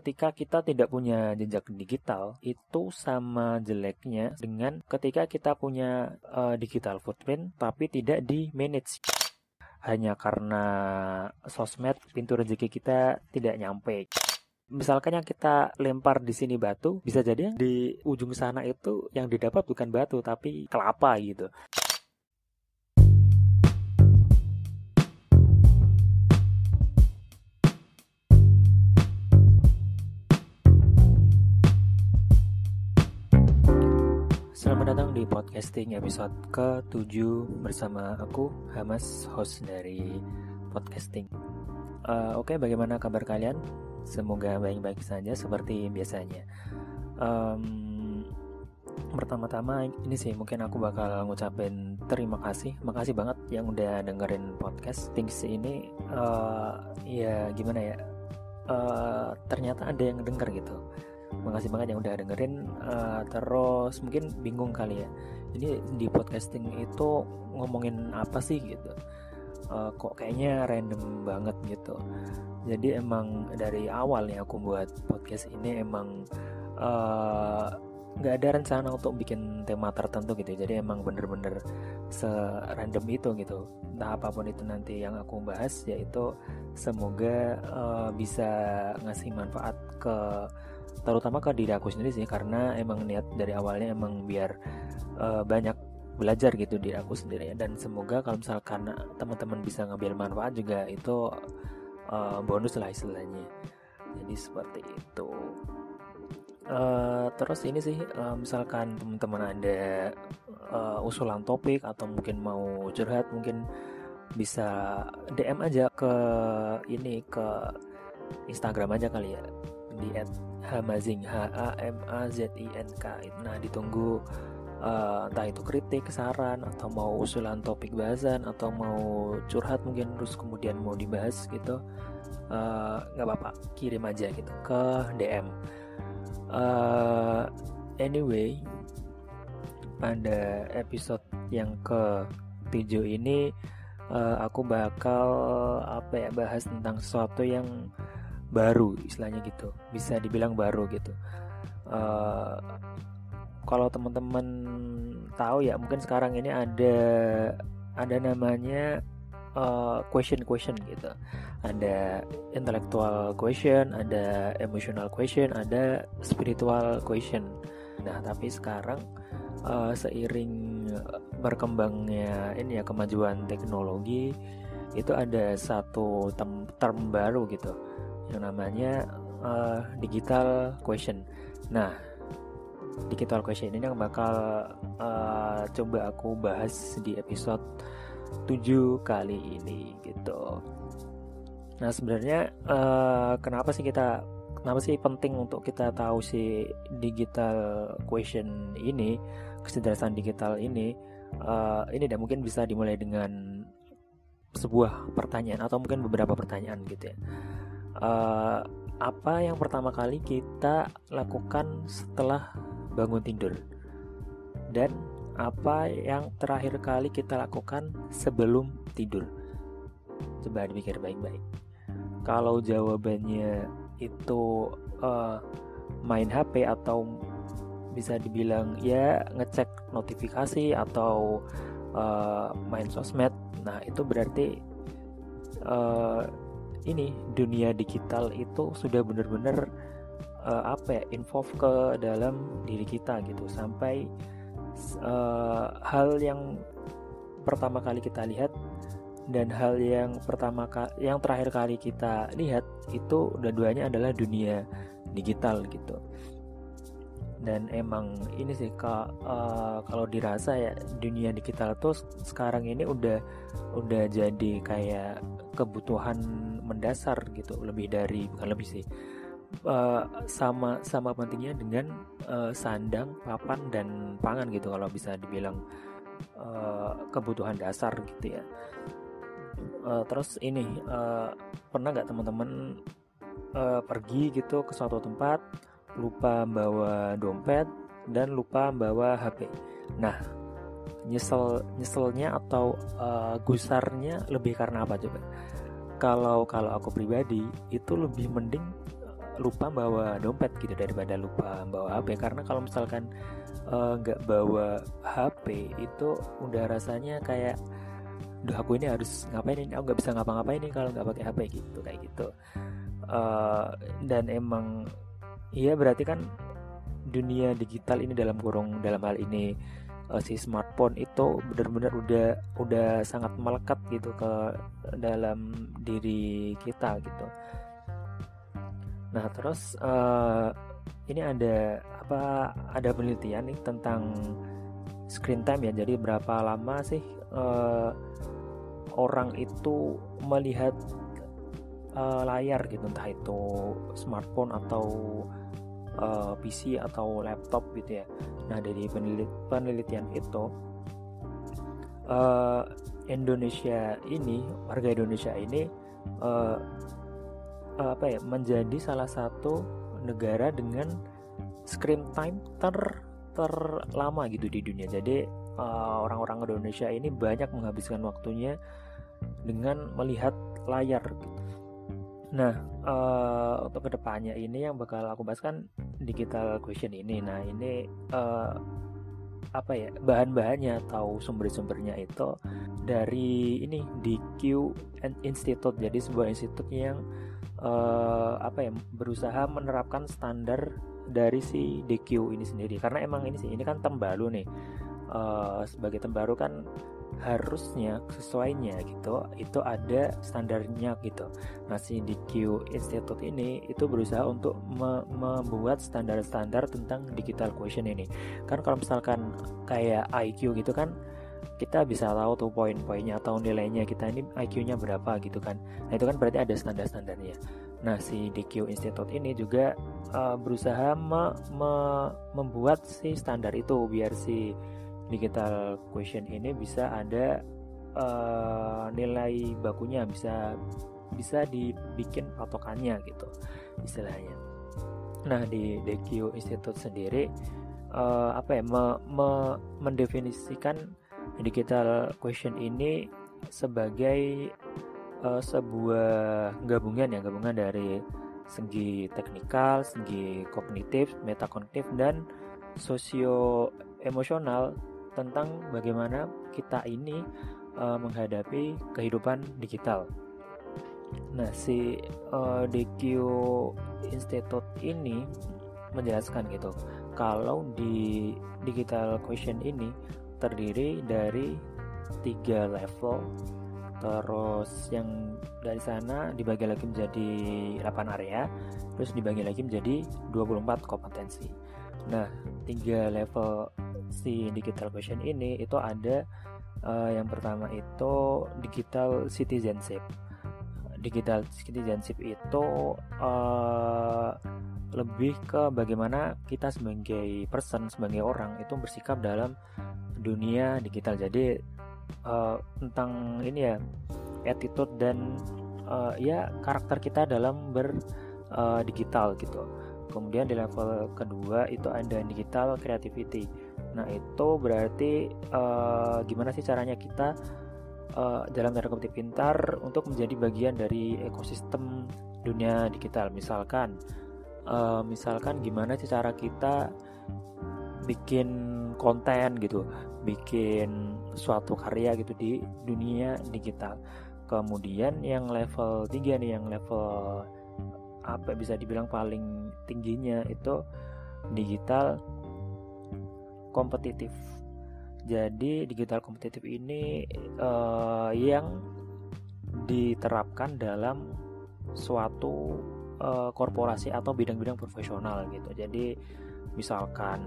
ketika kita tidak punya jejak digital itu sama jeleknya dengan ketika kita punya uh, digital footprint tapi tidak di manage. Hanya karena sosmed pintu rezeki kita tidak nyampe. Misalkan yang kita lempar di sini batu bisa jadi di ujung sana itu yang didapat bukan batu tapi kelapa gitu di podcasting episode ke-7 bersama aku Hamas, host dari podcasting. Uh, Oke, okay, bagaimana kabar kalian? Semoga baik-baik saja seperti biasanya. Um, pertama-tama ini sih mungkin aku bakal ngucapin terima kasih, makasih banget yang udah dengerin podcast Things ini. Uh, ya gimana ya? Uh, ternyata ada yang denger gitu makasih banget yang udah dengerin uh, terus mungkin bingung kali ya. Ini di podcasting itu ngomongin apa sih gitu? Uh, kok kayaknya random banget gitu. Jadi emang dari awal nih aku buat podcast ini emang uh, nggak ada rencana untuk bikin tema tertentu gitu. Jadi emang bener-bener serandom itu gitu. Entah apa pun itu nanti yang aku bahas yaitu semoga uh, bisa ngasih manfaat ke terutama ke diri aku sendiri sih karena emang niat dari awalnya emang biar uh, banyak belajar gitu di aku sendiri ya. dan semoga kalau misalkan teman-teman bisa ngambil manfaat juga itu uh, bonus lah istilahnya. Jadi seperti itu. Uh, terus ini sih uh, misalkan teman-teman ada uh, usulan topik atau mungkin mau curhat mungkin bisa DM aja ke ini ke Instagram aja kali ya di Hamazing H A M A Z I N K. Nah ditunggu uh, entah itu kritik saran atau mau usulan topik bahasan atau mau curhat mungkin terus kemudian mau dibahas gitu eh, nggak uh, apa-apa kirim aja gitu ke DM uh, eh, anyway pada episode yang ke 7 ini uh, aku bakal apa ya bahas tentang sesuatu yang baru istilahnya gitu. Bisa dibilang baru gitu. Uh, kalau teman-teman tahu ya mungkin sekarang ini ada ada namanya uh, question question gitu. Ada intellectual question ada emotional question ada spiritual question. Nah tapi sekarang uh, seiring berkembangnya ini ya kemajuan teknologi itu ada satu term, term baru gitu yang namanya uh, digital question. Nah, digital question ini yang bakal uh, coba aku bahas di episode 7 kali ini gitu. Nah, sebenarnya uh, kenapa sih kita kenapa sih penting untuk kita tahu si digital question ini, kecerdasan digital ini? Uh, ini dan mungkin bisa dimulai dengan sebuah pertanyaan atau mungkin beberapa pertanyaan gitu ya uh, apa yang pertama kali kita lakukan setelah bangun tidur? Dan apa yang terakhir kali kita lakukan sebelum tidur? Coba dipikir baik-baik. Kalau jawabannya itu uh, main HP atau bisa dibilang ya ngecek notifikasi atau uh, main sosmed nah itu berarti uh, ini dunia digital itu sudah benar-benar uh, apa ya involve ke dalam diri kita gitu. Sampai uh, hal yang pertama kali kita lihat dan hal yang pertama yang terakhir kali kita lihat itu dua-duanya adalah dunia digital gitu dan emang ini sih kak uh, kalau dirasa ya dunia digital tuh sekarang ini udah udah jadi kayak kebutuhan mendasar gitu lebih dari bukan lebih sih uh, sama sama pentingnya dengan uh, sandang papan dan pangan gitu kalau bisa dibilang uh, kebutuhan dasar gitu ya. Uh, terus ini uh, pernah nggak teman-teman uh, pergi gitu ke suatu tempat lupa bawa dompet dan lupa bawa HP. Nah, nyesel nyeselnya atau uh, gusarnya lebih karena apa coba? Kalau kalau aku pribadi itu lebih mending lupa bawa dompet gitu daripada lupa bawa HP karena kalau misalkan eh, nggak uh, bawa HP itu udah rasanya kayak Duh aku ini harus ngapain ini aku nggak bisa ngapa-ngapain ini kalau nggak pakai HP gitu kayak gitu uh, dan emang iya berarti kan dunia digital ini dalam kurung dalam hal ini uh, si smartphone itu benar-benar udah udah sangat melekat gitu ke dalam diri kita gitu. Nah terus uh, ini ada apa ada penelitian nih tentang screen time ya. Jadi berapa lama sih uh, orang itu melihat uh, layar gitu entah itu smartphone atau uh, PC atau laptop gitu ya. Nah dari penelit penelitian itu uh, Indonesia ini warga Indonesia ini uh, apa ya menjadi salah satu negara dengan screen time ter terlama gitu di dunia. Jadi orang-orang uh, Indonesia ini banyak menghabiskan waktunya dengan melihat layar gitu. Nah, uh, untuk ke depannya ini yang bakal aku bahas kan digital question ini. Nah, ini uh, apa ya bahan-bahannya atau sumber-sumbernya itu dari ini DQ Institute. Jadi sebuah institut yang uh, apa ya berusaha menerapkan standar dari si DQ ini sendiri. Karena emang ini sih ini kan tembalu nih. Uh, sebagai tembaru kan harusnya sesuainya gitu itu ada standarnya gitu. Nah si DQ Institute ini itu berusaha untuk me membuat standar-standar tentang digital question ini. Kan kalau misalkan kayak IQ gitu kan kita bisa tahu tuh poin-poinnya atau nilainya kita ini IQ-nya berapa gitu kan. Nah itu kan berarti ada standar-standarnya. Nah si DQ Institute ini juga uh, berusaha me me membuat si standar itu biar si digital question ini bisa ada uh, nilai bakunya bisa bisa dibikin patokannya gitu istilahnya. Nah di DQ Institute sendiri uh, apa ya me, me, mendefinisikan digital question ini sebagai uh, sebuah gabungan ya gabungan dari segi teknikal, segi kognitif, metakognitif dan sosio emosional tentang bagaimana kita ini uh, menghadapi kehidupan digital. Nah, si uh, eh, DQ Institute ini menjelaskan gitu, kalau di digital question ini terdiri dari tiga level terus yang dari sana dibagi lagi menjadi 8 area terus dibagi lagi menjadi 24 kompetensi nah tiga level si digital question ini itu ada uh, yang pertama itu digital citizenship. Digital citizenship itu uh, lebih ke bagaimana kita sebagai person, sebagai orang itu bersikap dalam dunia digital. Jadi uh, tentang ini ya attitude dan uh, ya karakter kita dalam ber uh, digital gitu. Kemudian di level kedua itu ada digital creativity Nah itu berarti uh, gimana sih caranya kita uh, dalam tanda kutip pintar untuk menjadi bagian dari ekosistem dunia digital. Misalkan, uh, misalkan gimana sih cara kita bikin konten gitu, bikin suatu karya gitu di dunia digital. Kemudian yang level 3 nih, yang level apa bisa dibilang paling tingginya itu digital kompetitif. Jadi digital kompetitif ini uh, yang diterapkan dalam suatu uh, korporasi atau bidang-bidang profesional gitu. Jadi misalkan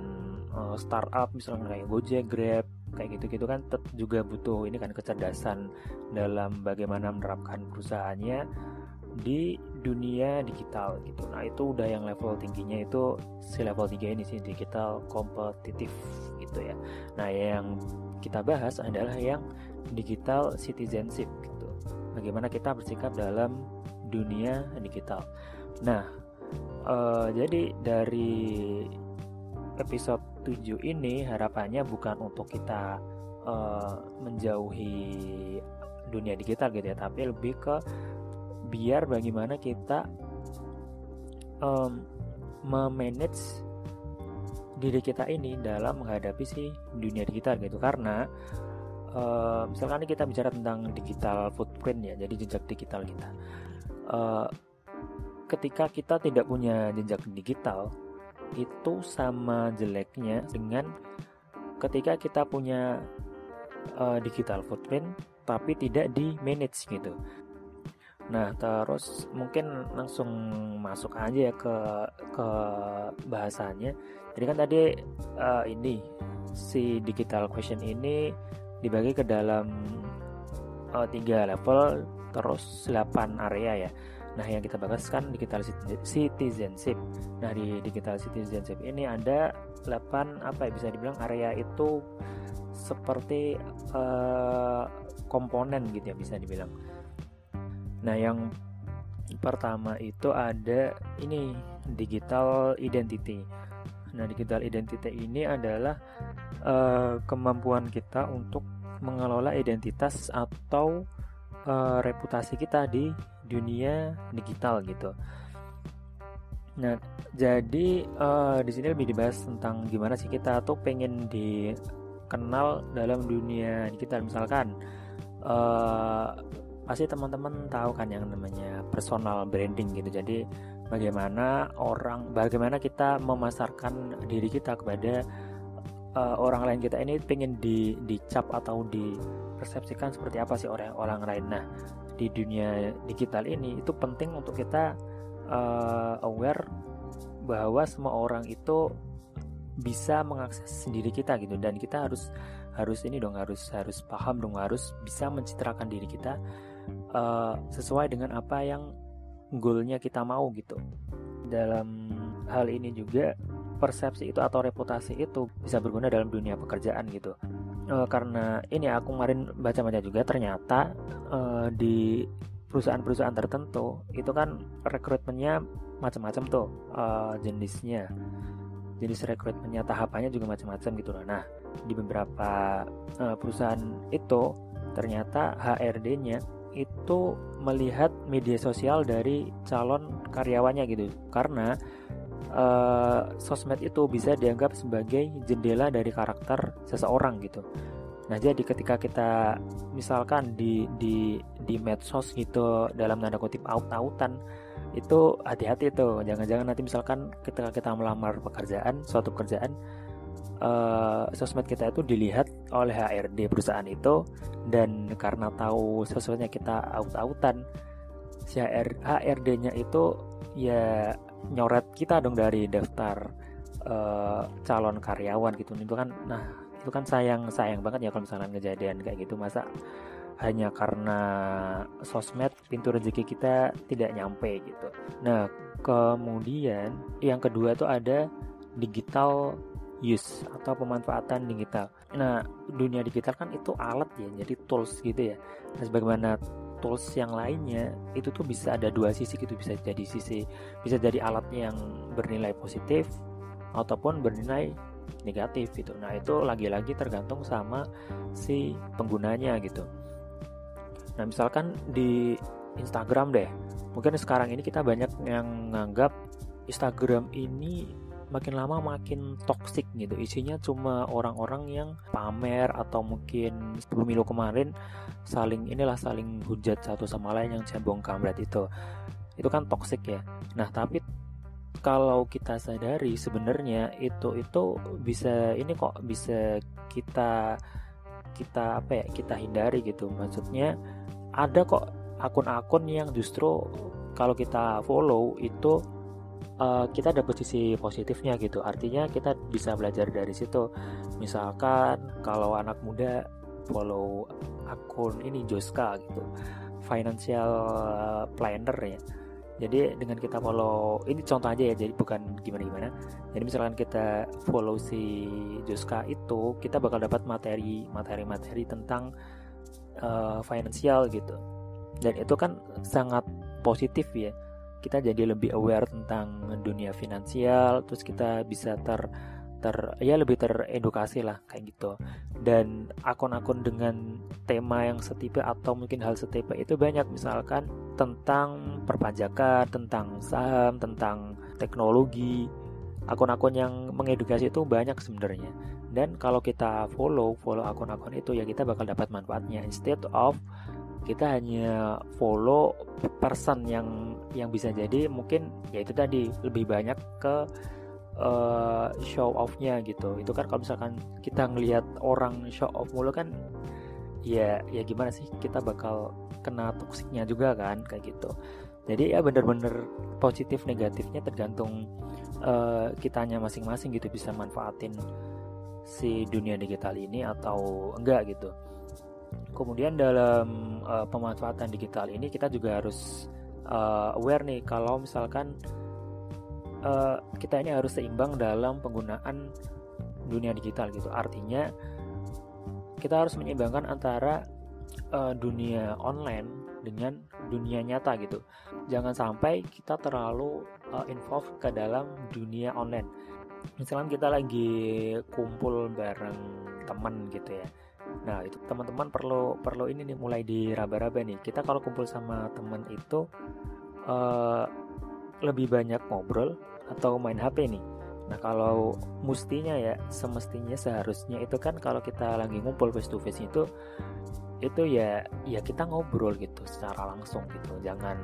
uh, startup misalnya kayak Gojek, Grab kayak gitu-gitu kan juga butuh ini kan kecerdasan dalam bagaimana menerapkan perusahaannya di dunia digital gitu. Nah, itu udah yang level tingginya itu si level 3 ini sih digital kompetitif gitu ya. Nah, yang kita bahas adalah yang digital citizenship gitu. Bagaimana kita bersikap dalam dunia digital. Nah, uh, jadi dari episode 7 ini harapannya bukan untuk kita uh, menjauhi dunia digital gitu ya, tapi lebih ke biar bagaimana kita um, memanage diri kita ini dalam menghadapi si dunia digital gitu. Karena uh, misalkan kita bicara tentang digital footprint ya jadi jejak digital kita. Uh, ketika kita tidak punya jejak digital itu sama jeleknya dengan ketika kita punya uh, digital footprint tapi tidak di manage gitu Nah, terus mungkin langsung masuk aja ya ke ke bahasanya. Jadi kan tadi uh, ini si digital question ini dibagi ke dalam uh, tiga level terus 8 area ya. Nah, yang kita bahas kan digital citizenship. Nah, di digital citizenship ini ada 8 apa ya bisa dibilang area itu seperti uh, komponen gitu ya bisa dibilang Nah, yang pertama itu ada ini digital identity. Nah, digital identity ini adalah uh, kemampuan kita untuk mengelola identitas atau uh, reputasi kita di dunia digital gitu. Nah, jadi uh, di sini lebih dibahas tentang gimana sih kita tuh pengen dikenal dalam dunia digital. Misalkan uh, pasti teman-teman tahu kan yang namanya personal branding gitu. Jadi bagaimana orang bagaimana kita memasarkan diri kita kepada uh, orang lain kita ini pengen di dicap atau dipersepsikan seperti apa sih orang orang lain. Nah di dunia digital ini itu penting untuk kita uh, aware bahwa semua orang itu bisa mengakses sendiri kita gitu. Dan kita harus harus ini dong harus harus paham dong harus bisa mencitrakan diri kita uh, sesuai dengan apa yang goalnya kita mau gitu. Dalam hal ini juga persepsi itu atau reputasi itu bisa berguna dalam dunia pekerjaan gitu. Uh, karena ini aku kemarin baca-baca juga ternyata uh, di perusahaan-perusahaan tertentu itu kan rekrutmennya macam-macam tuh uh, jenisnya. Jenis rekrutmennya tahapannya juga macam-macam gitu loh. Nah di beberapa uh, perusahaan itu ternyata HRD-nya itu melihat media sosial dari calon karyawannya gitu. Karena uh, sosmed itu bisa dianggap sebagai jendela dari karakter seseorang gitu. Nah jadi ketika kita misalkan di di di medsos gitu dalam tanda kutip aut-autan itu hati-hati tuh. Jangan-jangan nanti misalkan ketika kita melamar pekerjaan suatu pekerjaan uh, sosmed kita itu dilihat oleh HRD perusahaan itu dan karena tahu sosmednya kita aut-autan si HR, HRD-nya itu ya nyoret kita dong dari daftar uh, calon karyawan gitu. Itu kan nah itu kan sayang sayang banget ya kalau misalnya kejadian kayak gitu. Masa hanya karena sosmed pintu rezeki kita tidak nyampe gitu. Nah kemudian yang kedua itu ada digital use atau pemanfaatan digital. Nah, dunia digital kan itu alat ya, jadi tools gitu ya. Nah, sebagaimana tools yang lainnya itu tuh bisa ada dua sisi gitu, bisa jadi sisi bisa jadi alatnya yang bernilai positif ataupun bernilai negatif gitu. Nah, itu lagi-lagi tergantung sama si penggunanya gitu. Nah, misalkan di Instagram deh. Mungkin sekarang ini kita banyak yang menganggap Instagram ini makin lama makin toksik gitu. Isinya cuma orang-orang yang pamer atau mungkin pemilu kemarin saling inilah saling hujat satu sama lain yang cembong kamret itu. Itu kan toksik ya. Nah tapi kalau kita sadari sebenarnya itu itu bisa ini kok bisa kita kita apa ya kita hindari gitu. Maksudnya ada kok akun-akun yang justru kalau kita follow itu uh, kita dapat sisi positifnya gitu. Artinya kita bisa belajar dari situ. Misalkan kalau anak muda follow akun ini Joska gitu financial planner ya. Jadi dengan kita follow ini contoh aja ya jadi bukan gimana gimana jadi misalkan kita follow si Joska itu kita bakal dapat materi materi materi tentang uh, financial gitu. Dan itu kan sangat positif ya kita jadi lebih aware tentang dunia finansial terus kita bisa ter ter ya lebih teredukasi lah kayak gitu. Dan akun-akun dengan tema yang setipe atau mungkin hal setipe itu banyak misalkan tentang perpajakan tentang saham tentang teknologi. Akun-akun yang mengedukasi itu banyak sebenarnya. Dan kalau kita follow follow akun-akun itu ya kita bakal dapat manfaatnya. Instead of kita hanya follow person yang yang bisa jadi mungkin ya itu tadi lebih banyak ke uh, show offnya gitu. Itu kan kalau misalkan kita ngelihat orang show off mulu kan ya ya gimana sih kita bakal kena toksiknya juga kan kayak gitu. Jadi ya bener-bener positif negatifnya tergantung uh, kitanya masing-masing gitu bisa manfaatin si dunia digital ini atau enggak gitu. Kemudian dalam uh, pemanfaatan digital ini kita juga harus uh, aware nih kalau misalkan uh, kita ini harus seimbang dalam penggunaan dunia digital gitu artinya kita harus menyeimbangkan antara uh, dunia online dengan dunia nyata gitu. Jangan sampai kita terlalu uh, involve ke dalam dunia online. Misalnya kita lagi kumpul bareng teman gitu ya. Nah itu teman-teman perlu perlu ini nih mulai diraba-raba nih. Kita kalau kumpul sama teman itu uh, lebih banyak ngobrol atau main HP nih. Nah kalau mustinya ya semestinya seharusnya itu kan kalau kita lagi ngumpul face to face itu itu ya ya kita ngobrol gitu secara langsung gitu jangan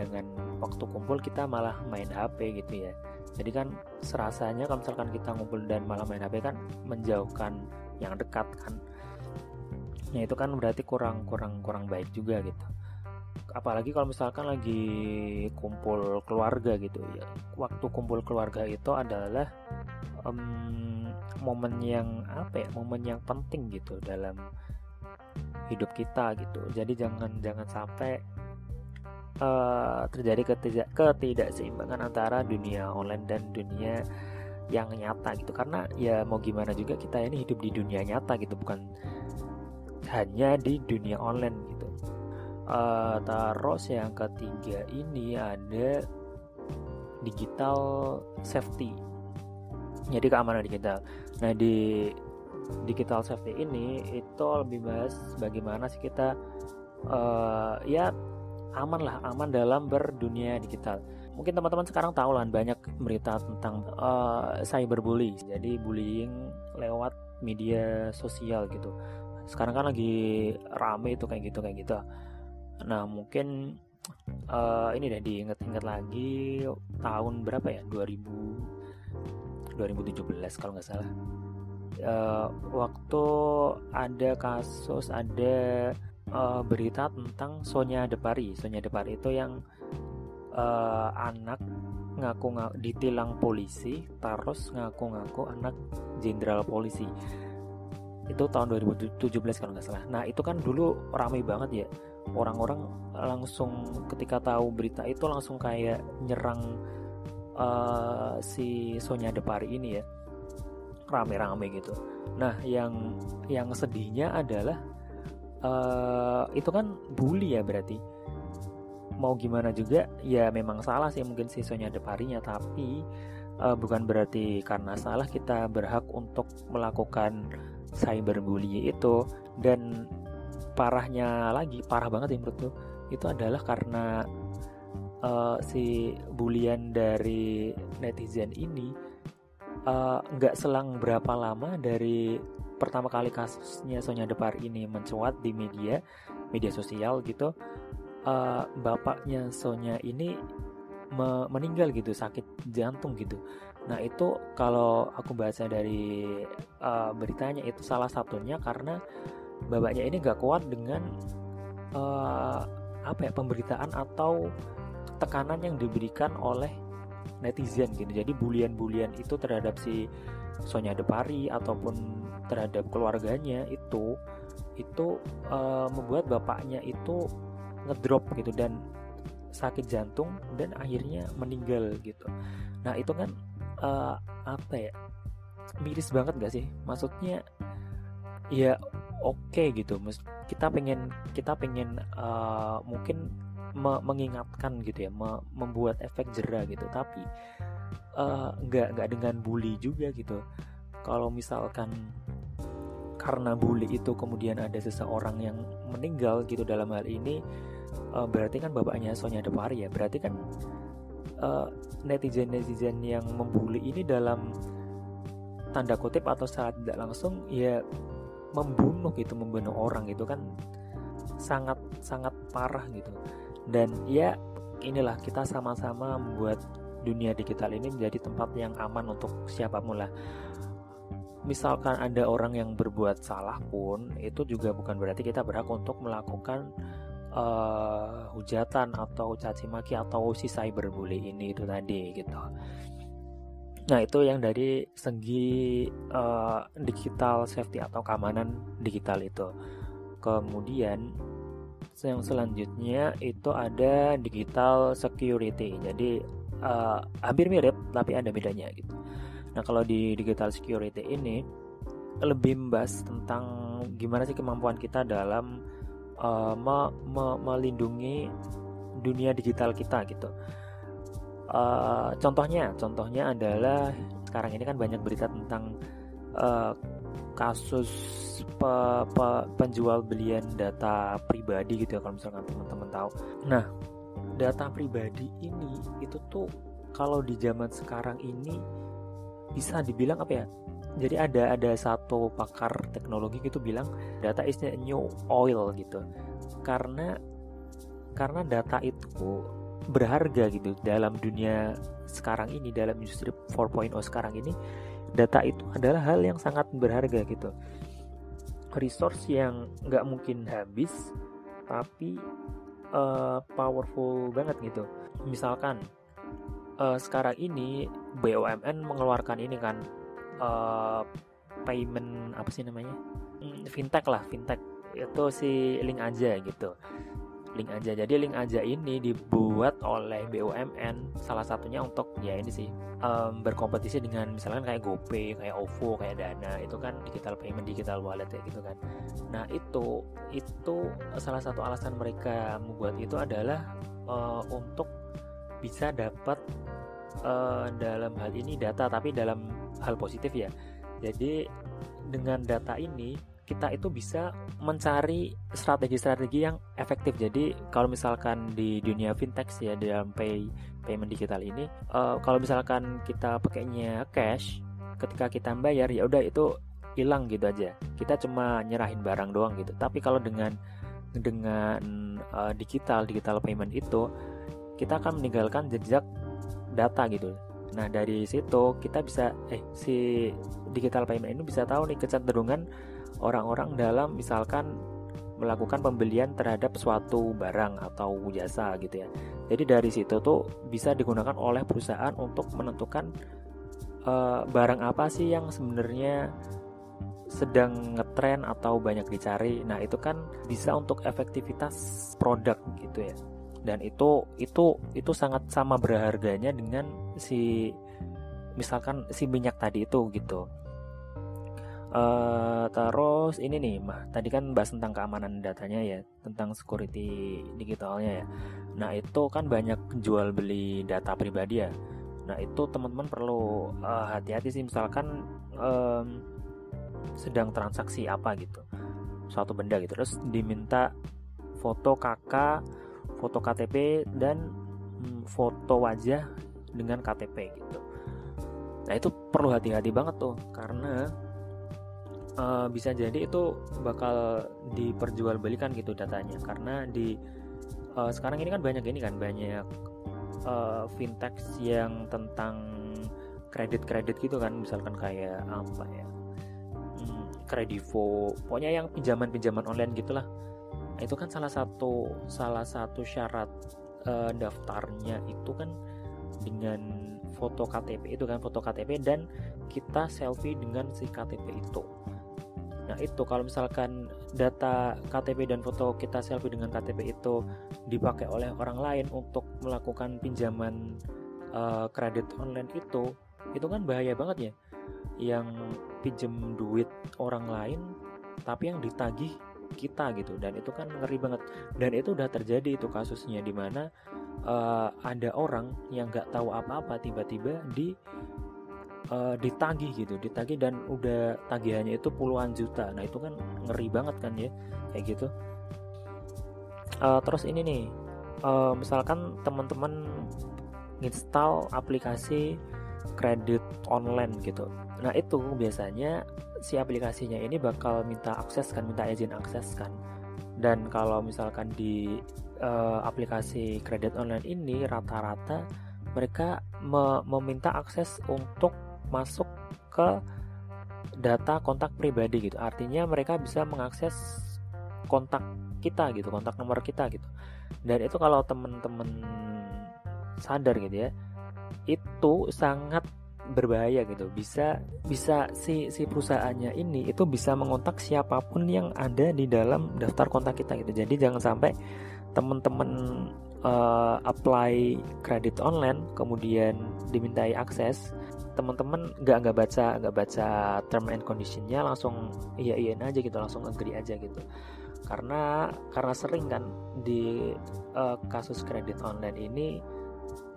jangan waktu kumpul kita malah main HP gitu ya jadi kan serasanya kalau misalkan kita ngumpul dan malah main HP kan menjauhkan yang dekat kan ya itu kan berarti kurang kurang kurang baik juga gitu. Apalagi kalau misalkan lagi kumpul keluarga gitu ya. Waktu kumpul keluarga itu adalah um, momen yang apa ya momen yang penting gitu dalam hidup kita gitu. Jadi jangan jangan sampai uh, terjadi ketidak ketidakseimbangan antara dunia online dan dunia yang nyata gitu. Karena ya mau gimana juga kita ini hidup di dunia nyata gitu bukan hanya di dunia online gitu. Uh, terus yang ketiga ini ada digital safety. Jadi keamanan digital. Nah di digital safety ini itu lebih bahas bagaimana sih kita uh, ya aman lah aman dalam berdunia digital. Mungkin teman-teman sekarang tahu lah banyak berita tentang uh, cyberbully jadi bullying lewat media sosial gitu sekarang kan lagi rame itu kayak gitu kayak gitu nah mungkin uh, ini deh diinget-inget lagi tahun berapa ya 2000 2017 kalau nggak salah uh, waktu ada kasus ada uh, berita tentang Sonya Depari. Sonya Depari itu yang uh, anak ngaku-ngaku ditilang polisi, terus ngaku-ngaku anak jenderal polisi. Itu tahun 2017 kalau nggak salah. Nah itu kan dulu ramai banget ya. Orang-orang langsung ketika tahu berita itu langsung kayak nyerang uh, si Sonya Depari ini ya rame-rame gitu. Nah, yang yang sedihnya adalah uh, itu kan bully ya berarti. Mau gimana juga ya memang salah sih mungkin sisanya ada parinya tapi uh, bukan berarti karena salah kita berhak untuk melakukan cyberbully itu dan parahnya lagi parah banget ya menurutku itu adalah karena uh, si bulian dari netizen ini Eh, nggak uh, selang berapa lama dari pertama kali kasusnya Sonya Depar ini mencuat di media media sosial gitu uh, bapaknya Sonya ini me meninggal gitu sakit jantung gitu nah itu kalau aku baca dari uh, beritanya itu salah satunya karena bapaknya ini nggak kuat dengan uh, apa ya pemberitaan atau tekanan yang diberikan oleh netizen gitu. Jadi bulian-bulian itu terhadap si Sonya Depari ataupun terhadap keluarganya itu itu uh, membuat bapaknya itu ngedrop gitu dan sakit jantung dan akhirnya meninggal gitu. Nah itu kan uh, apa ya miris banget gak sih? Maksudnya ya oke okay gitu kita pengen kita pengen uh, mungkin me mengingatkan gitu ya me membuat efek jerah gitu. Tapi uh, nggak nggak dengan bully juga gitu. Kalau misalkan karena bully itu kemudian ada seseorang yang meninggal gitu dalam hal ini uh, berarti kan bapaknya Sonya Depari ya. Berarti kan uh, netizen netizen yang membuli ini dalam tanda kutip atau secara tidak langsung ya membunuh gitu membunuh orang gitu kan sangat sangat parah gitu. Dan ya inilah kita sama-sama membuat dunia digital ini menjadi tempat yang aman untuk siapa pun lah. Misalkan ada orang yang berbuat salah pun itu juga bukan berarti kita berhak untuk melakukan uh, hujatan atau caci maki atau si cyberbully ini itu tadi gitu Nah itu yang dari segi uh, digital safety atau keamanan digital itu. Kemudian yang selanjutnya itu ada digital security. Jadi uh, hampir mirip tapi ada bedanya gitu. Nah kalau di digital security ini lebih membahas tentang gimana sih kemampuan kita dalam uh, me me melindungi dunia digital kita gitu. Uh, contohnya, contohnya adalah sekarang ini kan banyak berita tentang uh, kasus pe, pe, penjual belian data pribadi gitu ya kalau misalkan teman-teman tahu. Nah, data pribadi ini itu tuh kalau di zaman sekarang ini bisa dibilang apa ya? Jadi ada ada satu pakar teknologi gitu bilang data is the new oil gitu. Karena karena data itu berharga gitu. Dalam dunia sekarang ini dalam industri 4.0 sekarang ini data itu adalah hal yang sangat berharga gitu. Resource yang nggak mungkin habis tapi uh, powerful banget gitu. Misalkan uh, sekarang ini BUMN mengeluarkan ini kan uh, payment apa sih namanya? Hmm, fintech lah fintech. Itu si link aja gitu. Link aja. Jadi link aja ini dibuat oleh BUMN salah satunya untuk ya ini sih um, berkompetisi dengan misalkan kayak GoPay kayak OVO kayak Dana. Itu kan digital payment digital wallet ya gitu kan. Nah itu itu salah satu alasan mereka membuat itu adalah uh, untuk bisa dapat uh, dalam hal ini data tapi dalam hal positif ya jadi dengan data ini kita itu bisa mencari strategi-strategi yang efektif. Jadi kalau misalkan di dunia fintech ya dalam pay payment digital ini, uh, kalau misalkan kita pakainya cash, ketika kita bayar ya udah itu hilang gitu aja. Kita cuma nyerahin barang doang gitu. Tapi kalau dengan dengan uh, digital digital payment itu kita akan meninggalkan jejak data gitu. Nah dari situ kita bisa eh si digital payment ini bisa tahu nih kecenderungan orang-orang dalam misalkan melakukan pembelian terhadap suatu barang atau jasa gitu ya. Jadi dari situ tuh bisa digunakan oleh perusahaan untuk menentukan uh, barang apa sih yang sebenarnya sedang ngetren atau banyak dicari. Nah, itu kan bisa untuk efektivitas produk gitu ya. Dan itu itu itu sangat sama berharganya dengan si misalkan si minyak tadi itu gitu. Uh, terus ini nih, mah tadi kan bahas tentang keamanan datanya ya, tentang security digitalnya ya. Nah itu kan banyak jual beli data pribadi ya. Nah itu teman-teman perlu uh, hati-hati sih, misalkan um, sedang transaksi apa gitu, suatu benda gitu, terus diminta foto kakak, foto KTP dan um, foto wajah dengan KTP gitu. Nah itu perlu hati-hati banget tuh, karena uh, bisa jadi itu bakal diperjualbelikan gitu datanya karena di uh, sekarang ini kan banyak ini kan banyak uh, fintech yang tentang kredit-kredit gitu kan misalkan kayak apa ya hmm, kredivo pokoknya yang pinjaman-pinjaman online gitulah itu kan salah satu salah satu syarat uh, daftarnya itu kan dengan foto KTP itu kan foto KTP dan kita selfie dengan si KTP itu Nah itu kalau misalkan data KTP dan foto kita selfie dengan KTP itu dipakai oleh orang lain untuk melakukan pinjaman uh, kredit online itu, itu kan bahaya banget ya. Yang pinjem duit orang lain, tapi yang ditagih kita gitu. Dan itu kan ngeri banget. Dan itu udah terjadi itu kasusnya di mana uh, ada orang yang nggak tahu apa-apa tiba-tiba di uh, ditagih gitu ditagih dan udah tagihannya itu puluhan juta. Nah itu kan ngeri banget kan ya kayak gitu. Uh, terus ini nih uh, misalkan teman-teman install aplikasi kredit online gitu. Nah itu biasanya si aplikasinya ini bakal minta akses kan, minta izin akses kan. Dan kalau misalkan di uh, aplikasi kredit online ini rata-rata mereka me meminta akses untuk masuk ke data kontak pribadi gitu. Artinya mereka bisa mengakses kontak kita gitu, kontak nomor kita gitu. Dan itu kalau teman-teman sadar gitu ya, itu sangat berbahaya gitu. Bisa bisa si si perusahaannya ini itu bisa mengontak siapa pun yang ada di dalam daftar kontak kita gitu. Jadi jangan sampai teman-teman uh, apply kredit online kemudian dimintai akses teman-teman nggak nggak baca nggak baca term and conditionnya langsung iya iya aja gitu langsung agree aja gitu. Karena karena sering kan di uh, kasus kredit online ini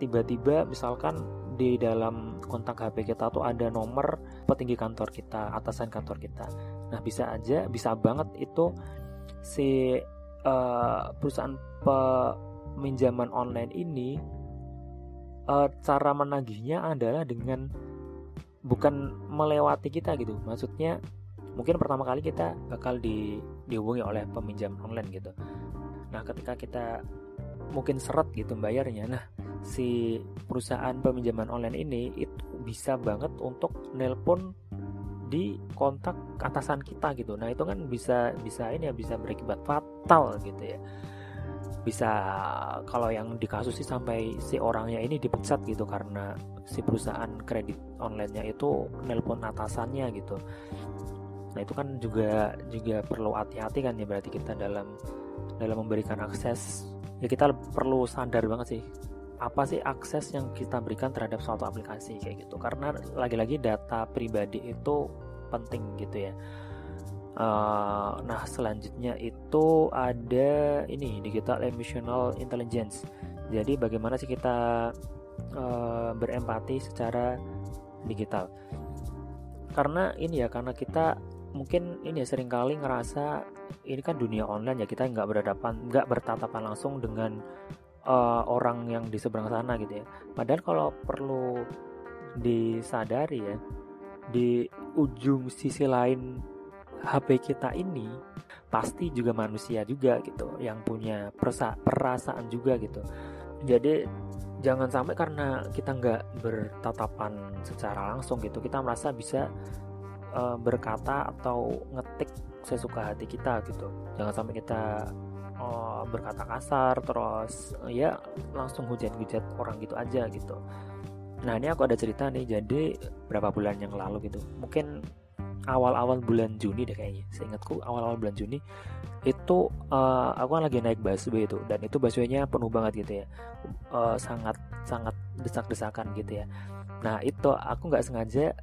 tiba-tiba misalkan di dalam kontak HP kita tuh ada nomor petinggi kantor kita, atasan kantor kita. Nah, bisa aja, bisa banget itu si uh, perusahaan peminjaman online ini uh, cara menagihnya adalah dengan bukan melewati kita gitu. Maksudnya mungkin pertama kali kita bakal di, dihubungi oleh peminjam online gitu. Nah, ketika kita mungkin seret gitu bayarnya. Nah, si perusahaan peminjaman online ini itu bisa banget untuk nelpon di kontak atasan kita gitu. Nah, itu kan bisa bisa ini ya bisa berakibat fatal gitu ya. Bisa kalau yang di kasus sih sampai si orangnya ini dipecat gitu karena si perusahaan kredit online-nya itu nelpon atasannya gitu. Nah, itu kan juga juga perlu hati-hati kan ya berarti kita dalam dalam memberikan akses ya kita perlu sadar banget sih apa sih akses yang kita berikan terhadap suatu aplikasi kayak gitu. Karena lagi-lagi data pribadi itu penting gitu ya. Uh, nah selanjutnya itu ada ini digital emotional intelligence. Jadi bagaimana sih kita uh, berempati secara digital? Karena ini ya karena kita mungkin ini ya sering kali ngerasa ini kan dunia online ya kita nggak berhadapan nggak bertatapan langsung dengan uh, orang yang di seberang sana gitu ya. Padahal kalau perlu disadari ya, di ujung sisi lain HP kita ini pasti juga manusia juga gitu yang punya perasa perasaan juga gitu. Jadi jangan sampai karena kita nggak bertatapan secara langsung gitu kita merasa bisa uh, berkata atau ngetik sesuka hati kita gitu. Jangan sampai kita uh, berkata kasar terus uh, ya langsung hujat-hujat orang gitu aja gitu. Nah ini aku ada cerita nih jadi berapa bulan yang lalu gitu. Mungkin awal-awal bulan Juni deh kayaknya. Seingatku awal-awal bulan Juni itu uh, aku kan lagi naik busway itu dan itu busway-nya penuh banget gitu ya. Uh, sangat sangat desak-desakan gitu ya. Nah itu aku nggak sengaja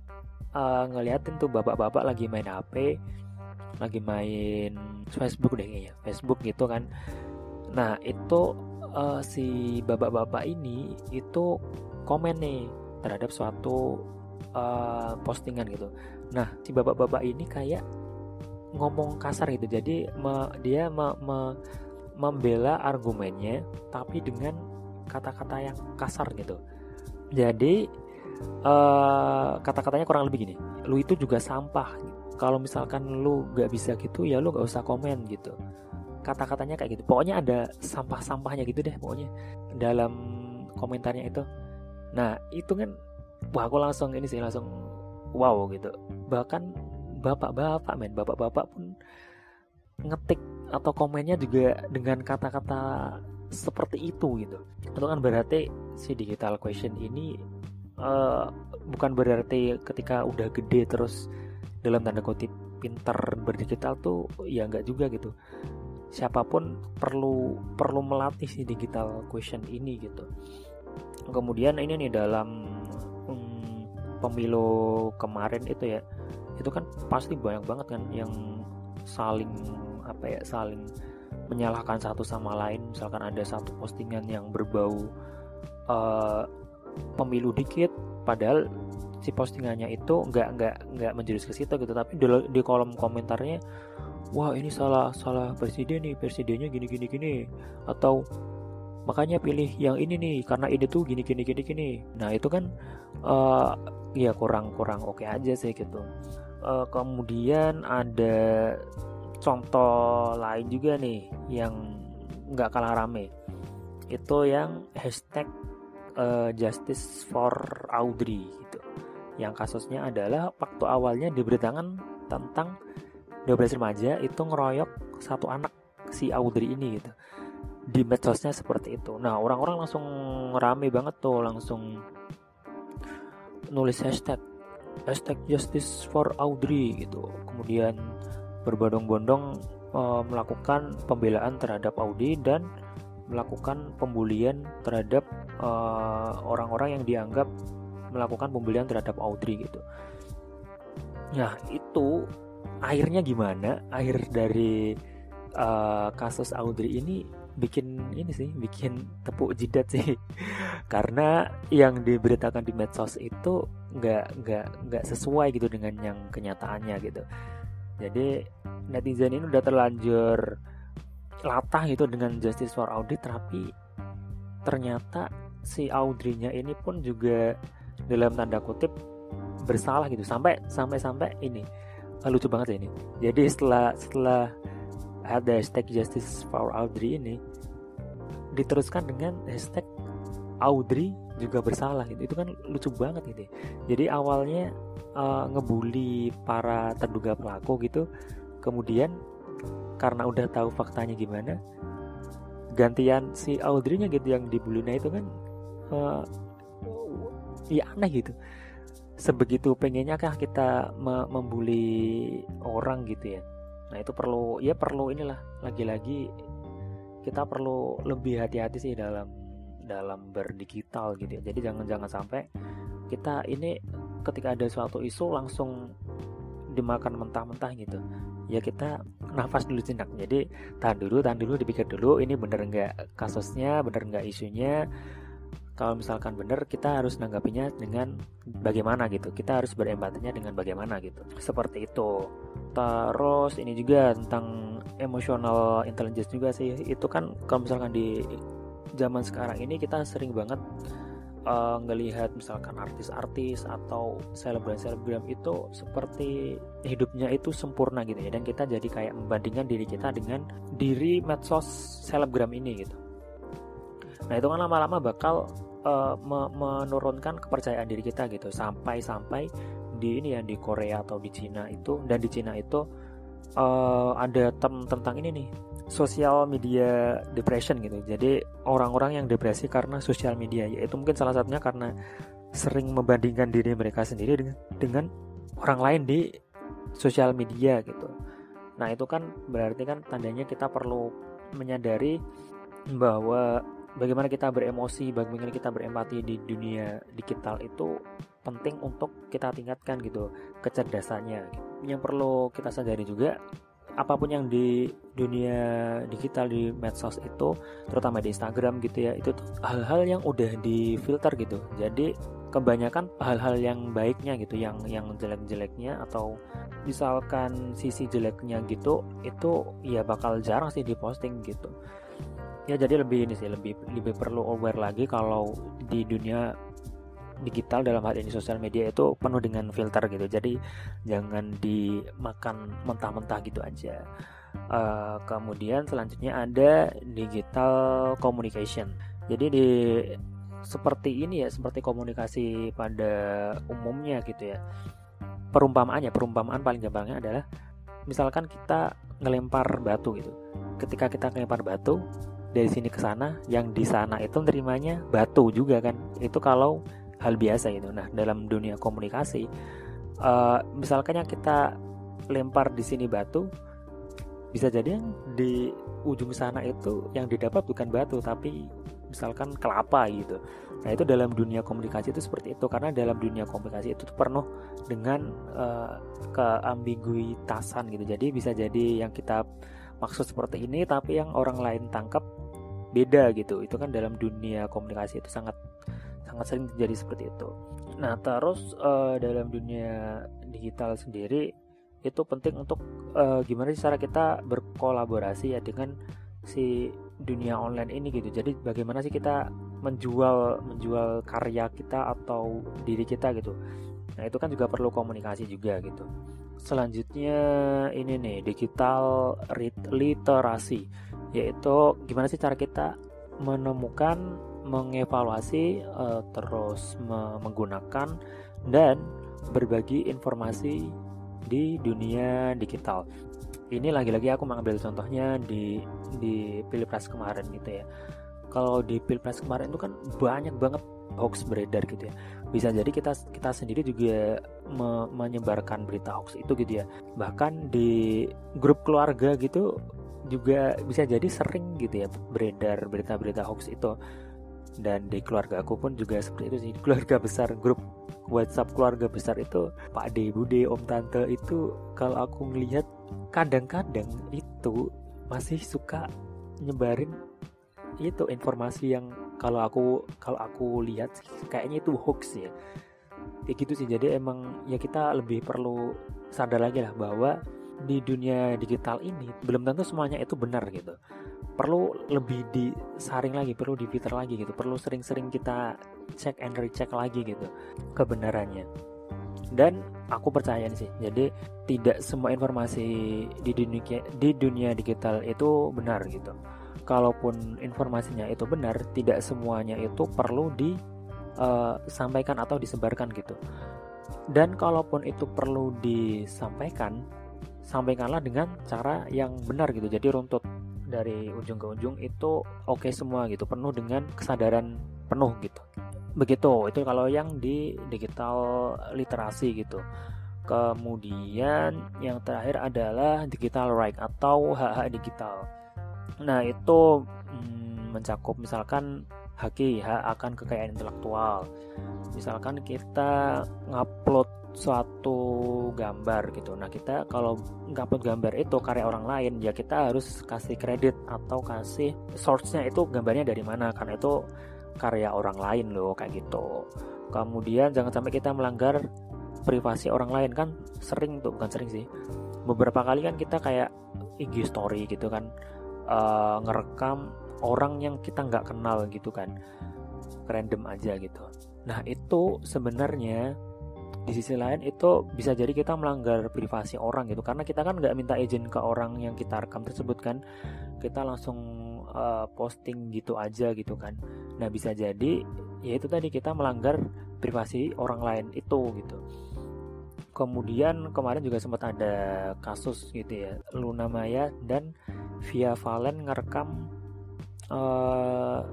uh, ngeliatin tuh bapak-bapak lagi main HP lagi main Facebook deh kayaknya. Facebook gitu kan. Nah itu uh, si bapak-bapak ini itu komen nih terhadap suatu uh, postingan gitu. Nah si bapak-bapak ini kayak ngomong kasar gitu. Jadi me, dia me, me, membela argumennya tapi dengan kata-kata yang kasar gitu. Jadi uh, kata-katanya kurang lebih gini lu itu juga sampah. Kalau misalkan lu gak bisa gitu ya lu gak usah komen gitu. Kata-katanya kayak gitu. Pokoknya ada sampah-sampahnya gitu deh pokoknya dalam komentarnya itu. Nah itu kan wah aku langsung ini sih langsung wow gitu. Bahkan bapak-bapak men bapak-bapak pun ngetik atau komennya juga dengan kata-kata seperti itu gitu. Itu kan berarti si digital question ini uh, bukan berarti ketika udah gede terus dalam tanda kutip pinter berdigital tuh ya nggak juga gitu. Siapa pun perlu perlu melatih si digital question ini gitu. Kemudian ini nih dalam um, pemilu kemarin itu ya itu kan pasti banyak banget kan yang saling apa ya saling menyalahkan satu sama lain. Misalkan ada satu postingan yang berbau uh, pemilu dikit padahal si postingannya itu nggak nggak nggak menjurus ke situ gitu. Tapi di, di kolom komentarnya wah ini salah salah presiden nih presidennya gini gini gini. Atau makanya pilih yang ini nih karena ini tuh gini gini gini gini. Nah itu kan uh, ya kurang kurang oke okay aja sih gitu. Uh, kemudian ada contoh lain juga nih yang nggak kalah rame. Itu yang hashtag uh, justice for Audrey gitu yang kasusnya adalah waktu awalnya diberitakan tentang 12 remaja itu ngeroyok satu anak si Audrey ini gitu di medsosnya seperti itu. Nah orang-orang langsung rame banget tuh langsung nulis hashtag hashtag justice for Audrey gitu. Kemudian berbondong-bondong uh, melakukan pembelaan terhadap Audrey dan melakukan pembulian terhadap eh, orang-orang uh, yang dianggap melakukan pembulian terhadap Audrey gitu. Nah itu akhirnya gimana? Akhir dari uh, kasus Audrey ini bikin ini sih, bikin tepuk jidat sih. Karena yang diberitakan di medsos itu nggak nggak nggak sesuai gitu dengan yang kenyataannya gitu. Jadi netizen ini udah terlanjur latah gitu dengan justice for Audrey tapi ternyata si Audrey-nya ini pun juga dalam tanda kutip bersalah gitu. Sampai sampai sampai ini lucu banget ya ini. Jadi setelah setelah ada hashtag justice for Audrey ini diteruskan dengan hashtag Audrey juga bersalah gitu. Itu kan lucu banget gitu. Jadi awalnya uh, ngebully para terduga pelaku gitu. Kemudian karena udah tahu faktanya gimana gantian si Audrey-nya gitu yang dibulinya itu kan uh, ya aneh gitu sebegitu pengennya kah kita membuli orang gitu ya Nah itu perlu ya perlu inilah lagi-lagi kita perlu lebih hati-hati sih dalam dalam berdigital gitu ya. Jadi jangan jangan sampai kita ini ketika ada suatu isu langsung dimakan mentah-mentah gitu. Ya kita nafas dulu jenak. Jadi tahan dulu, tahan dulu, dipikir dulu ini bener nggak kasusnya, bener nggak isunya. Kalau misalkan benar kita harus nanggapinya dengan bagaimana gitu. Kita harus berempatinya dengan bagaimana gitu. Seperti itu. Terus ini juga tentang emotional intelligence juga sih. Itu kan kalau misalkan di zaman sekarang ini kita sering banget uh, ngelihat misalkan artis-artis atau selebgram-selebgram itu seperti hidupnya itu sempurna gitu ya. Dan kita jadi kayak membandingkan diri kita dengan diri medsos selebgram ini gitu. Nah itu kan lama-lama bakal uh, me menurunkan kepercayaan diri kita gitu. Sampai-sampai di ini ya di Korea atau di Cina itu dan di Cina itu uh, ada tem tentang ini nih sosial media depression gitu. Jadi orang-orang yang depresi karena sosial media. Yaitu mungkin salah satunya karena sering membandingkan diri mereka sendiri dengan dengan orang lain di sosial media gitu. Nah itu kan berarti kan tandanya kita perlu menyadari bahwa bagaimana kita beremosi, bagaimana kita berempati di dunia digital itu penting untuk kita tingkatkan gitu kecerdasannya. Yang perlu kita sadari juga apa pun yang di dunia digital di medsos itu terutama di Instagram gitu ya itu hal-hal yang udah difilter gitu. Jadi kebanyakan hal-hal yang baiknya gitu yang yang jelek-jeleknya atau misalkan sisi jeleknya gitu itu ya bakal jarang sih diposting gitu. Ya jadi lebih ini sih lebih lebih perlu aware lagi kalau di dunia digital dalam hal ini sosial media itu penuh dengan filter gitu. Jadi jangan dimakan mentah-mentah gitu aja. Uh, kemudian selanjutnya ada digital communication. Jadi di seperti ini ya seperti komunikasi pada umumnya gitu ya. Perumpamaannya perumpamaan paling gampangnya adalah misalkan kita ngelempar batu gitu. Ketika kita ngelempar batu dari sini ke sana yang di sana itu nerimanya batu juga kan. Itu kalau hal biasa itu nah dalam dunia komunikasi uh, misalkan yang kita lempar di sini batu bisa jadi yang di ujung sana itu yang didapat bukan batu tapi misalkan kelapa gitu. Nah itu dalam dunia komunikasi itu seperti itu karena dalam dunia komunikasi itu penuh dengan uh, keambiguitasan gitu. Jadi bisa jadi yang kita maksud seperti ini tapi yang orang lain tangkap beda gitu. Itu kan dalam dunia komunikasi itu sangat sangat sering terjadi seperti itu. Nah terus uh, dalam dunia digital sendiri itu penting untuk uh, gimana sih cara kita berkolaborasi ya dengan si dunia online ini gitu. Jadi bagaimana sih kita menjual menjual karya kita atau diri kita gitu. Nah itu kan juga perlu komunikasi juga gitu. Selanjutnya ini nih digital literasi. Yaitu gimana sih cara kita menemukan mengevaluasi uh, terus me menggunakan dan berbagi informasi di dunia digital. Ini lagi-lagi aku mengambil contohnya di di pilpres kemarin gitu ya. Kalau di pilpres kemarin itu kan banyak banget hoax beredar gitu ya. Bisa jadi kita kita sendiri juga me, menyebarkan berita hoax itu gitu ya. Bahkan di grup keluarga gitu juga bisa jadi sering gitu ya beredar berita-berita hoax itu dan di keluarga aku pun juga seperti itu sih. Keluarga besar grup WhatsApp keluarga besar itu Pak De Om Tante itu kalau aku ngelihat kadang-kadang itu masih suka nyebarin itu informasi yang kalau aku kalau aku lihat kayaknya itu hoax ya. Kayak gitu sih. Jadi emang ya kita lebih perlu sadar lagi lah bahwa di dunia digital ini belum tentu semuanya itu benar gitu perlu lebih disaring lagi perlu difilter lagi gitu perlu sering-sering kita cek and recheck lagi gitu kebenarannya. Dan aku percaya sih jadi tidak semua informasi di dunia di dunia digital itu benar gitu. Kalaupun informasinya itu benar tidak semuanya itu perlu disampaikan eh, atau disebarkan gitu. Dan kalaupun itu perlu disampaikan sampaikanlah dengan cara yang benar gitu jadi runtut dari ujung ke ujung itu oke okay semua gitu penuh dengan kesadaran penuh gitu. Begitu itu kalau yang di digital literasi gitu. Kemudian yang terakhir adalah digital right atau hak-hak digital. Nah itu hmm, mencakup misalkan haki hak akan kekayaan intelektual. Misalkan kita ngupload suatu gambar gitu. Nah kita kalau ngupload gambar itu karya orang lain ya kita harus kasih kredit atau kasih source-nya itu gambarnya dari mana karena itu karya orang lain loh kayak gitu. Kemudian jangan sampai kita melanggar privasi orang lain kan sering tuh bukan sering sih. Beberapa kali kan kita kayak IG story gitu kan uh, ngerekam orang yang kita nggak kenal gitu kan. Random aja gitu. Nah itu sebenarnya di sisi lain itu bisa jadi kita melanggar privasi orang gitu. Karena kita kan nggak minta izin ke orang yang kita rekam tersebut kan. Kita langsung uh, posting gitu aja gitu kan. Nah bisa jadi ya itu tadi kita melanggar privasi orang lain itu gitu. Kemudian kemarin juga sempat ada kasus gitu ya. Luna Maya dan Via Valen ngerekam uh,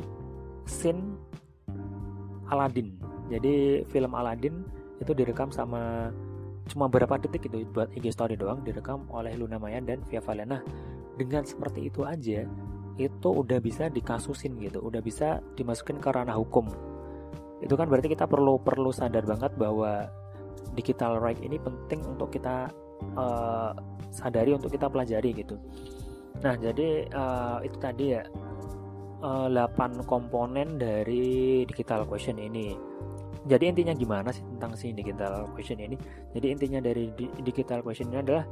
scene Aladdin. Jadi film Aladdin itu direkam sama cuma beberapa detik itu buat IG story doang direkam oleh Luna Maya dan Via Valena. Dengan seperti itu aja itu udah bisa dikasusin gitu udah bisa dimasukin ke ranah hukum. Itu kan berarti kita perlu perlu sadar banget bahwa digital right ini penting untuk kita uh, sadari untuk kita pelajari gitu. Nah jadi uh, itu tadi ya uh, eh, 8 komponen dari digital question ini jadi intinya gimana sih tentang si digital question ini jadi intinya dari digital question ini adalah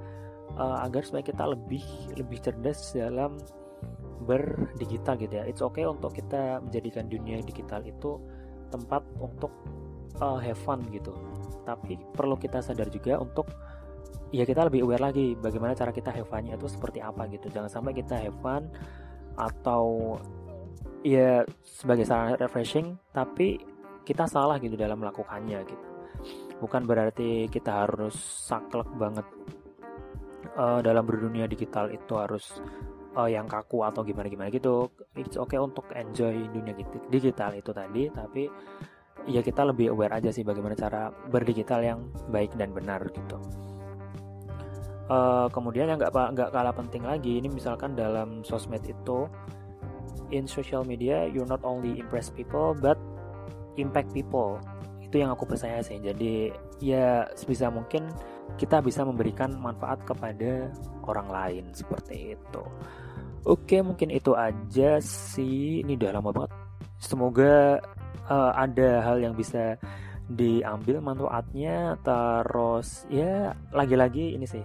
uh, agar supaya kita lebih lebih cerdas dalam berdigital gitu ya. It's okay untuk kita menjadikan dunia digital itu tempat untuk uh, have fun gitu. Tapi perlu kita sadar juga untuk ya kita lebih aware lagi bagaimana cara kita have fun itu seperti apa gitu. Jangan sampai kita have fun atau ya sebagai sarana refreshing tapi kita salah gitu dalam melakukannya gitu. Bukan berarti kita harus saklek banget uh, dalam berdunia digital itu harus uh, yang kaku atau gimana gimana gitu it's okay untuk enjoy dunia digital itu tadi tapi ya kita lebih aware aja sih bagaimana cara berdigital yang baik dan benar gitu uh, kemudian yang nggak nggak kalah penting lagi ini misalkan dalam sosmed itu in social media you're not only impress people but impact people itu yang aku percaya sih jadi ya sebisa mungkin kita bisa memberikan manfaat kepada orang lain seperti itu Oke, mungkin itu aja sih. Ini udah lama banget. Semoga uh, ada hal yang bisa diambil manfaatnya. Terus ya lagi-lagi ini sih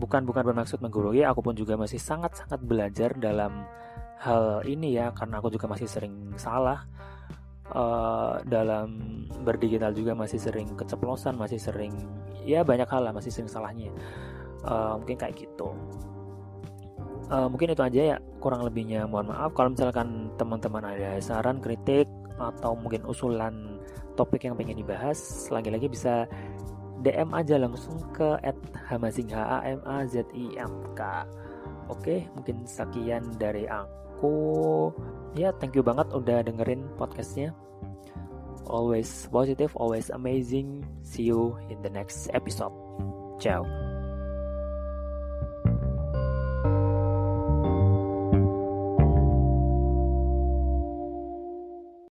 bukan bukan bermaksud menggurui. Aku pun juga masih sangat sangat belajar dalam hal ini ya karena aku juga masih sering salah uh, dalam berdigital juga masih sering keceplosan masih sering ya banyak hal lah masih sering salahnya uh, mungkin kayak gitu. Uh, mungkin itu aja ya kurang lebihnya mohon maaf. Kalau misalkan teman-teman ada saran kritik atau mungkin usulan topik yang pengen dibahas lagi-lagi bisa DM aja langsung ke @hamazing h a m a z i m k. Oke, mungkin sekian dari aku. Ya, thank you banget udah dengerin podcastnya. Always positive, always amazing. See you in the next episode. Ciao.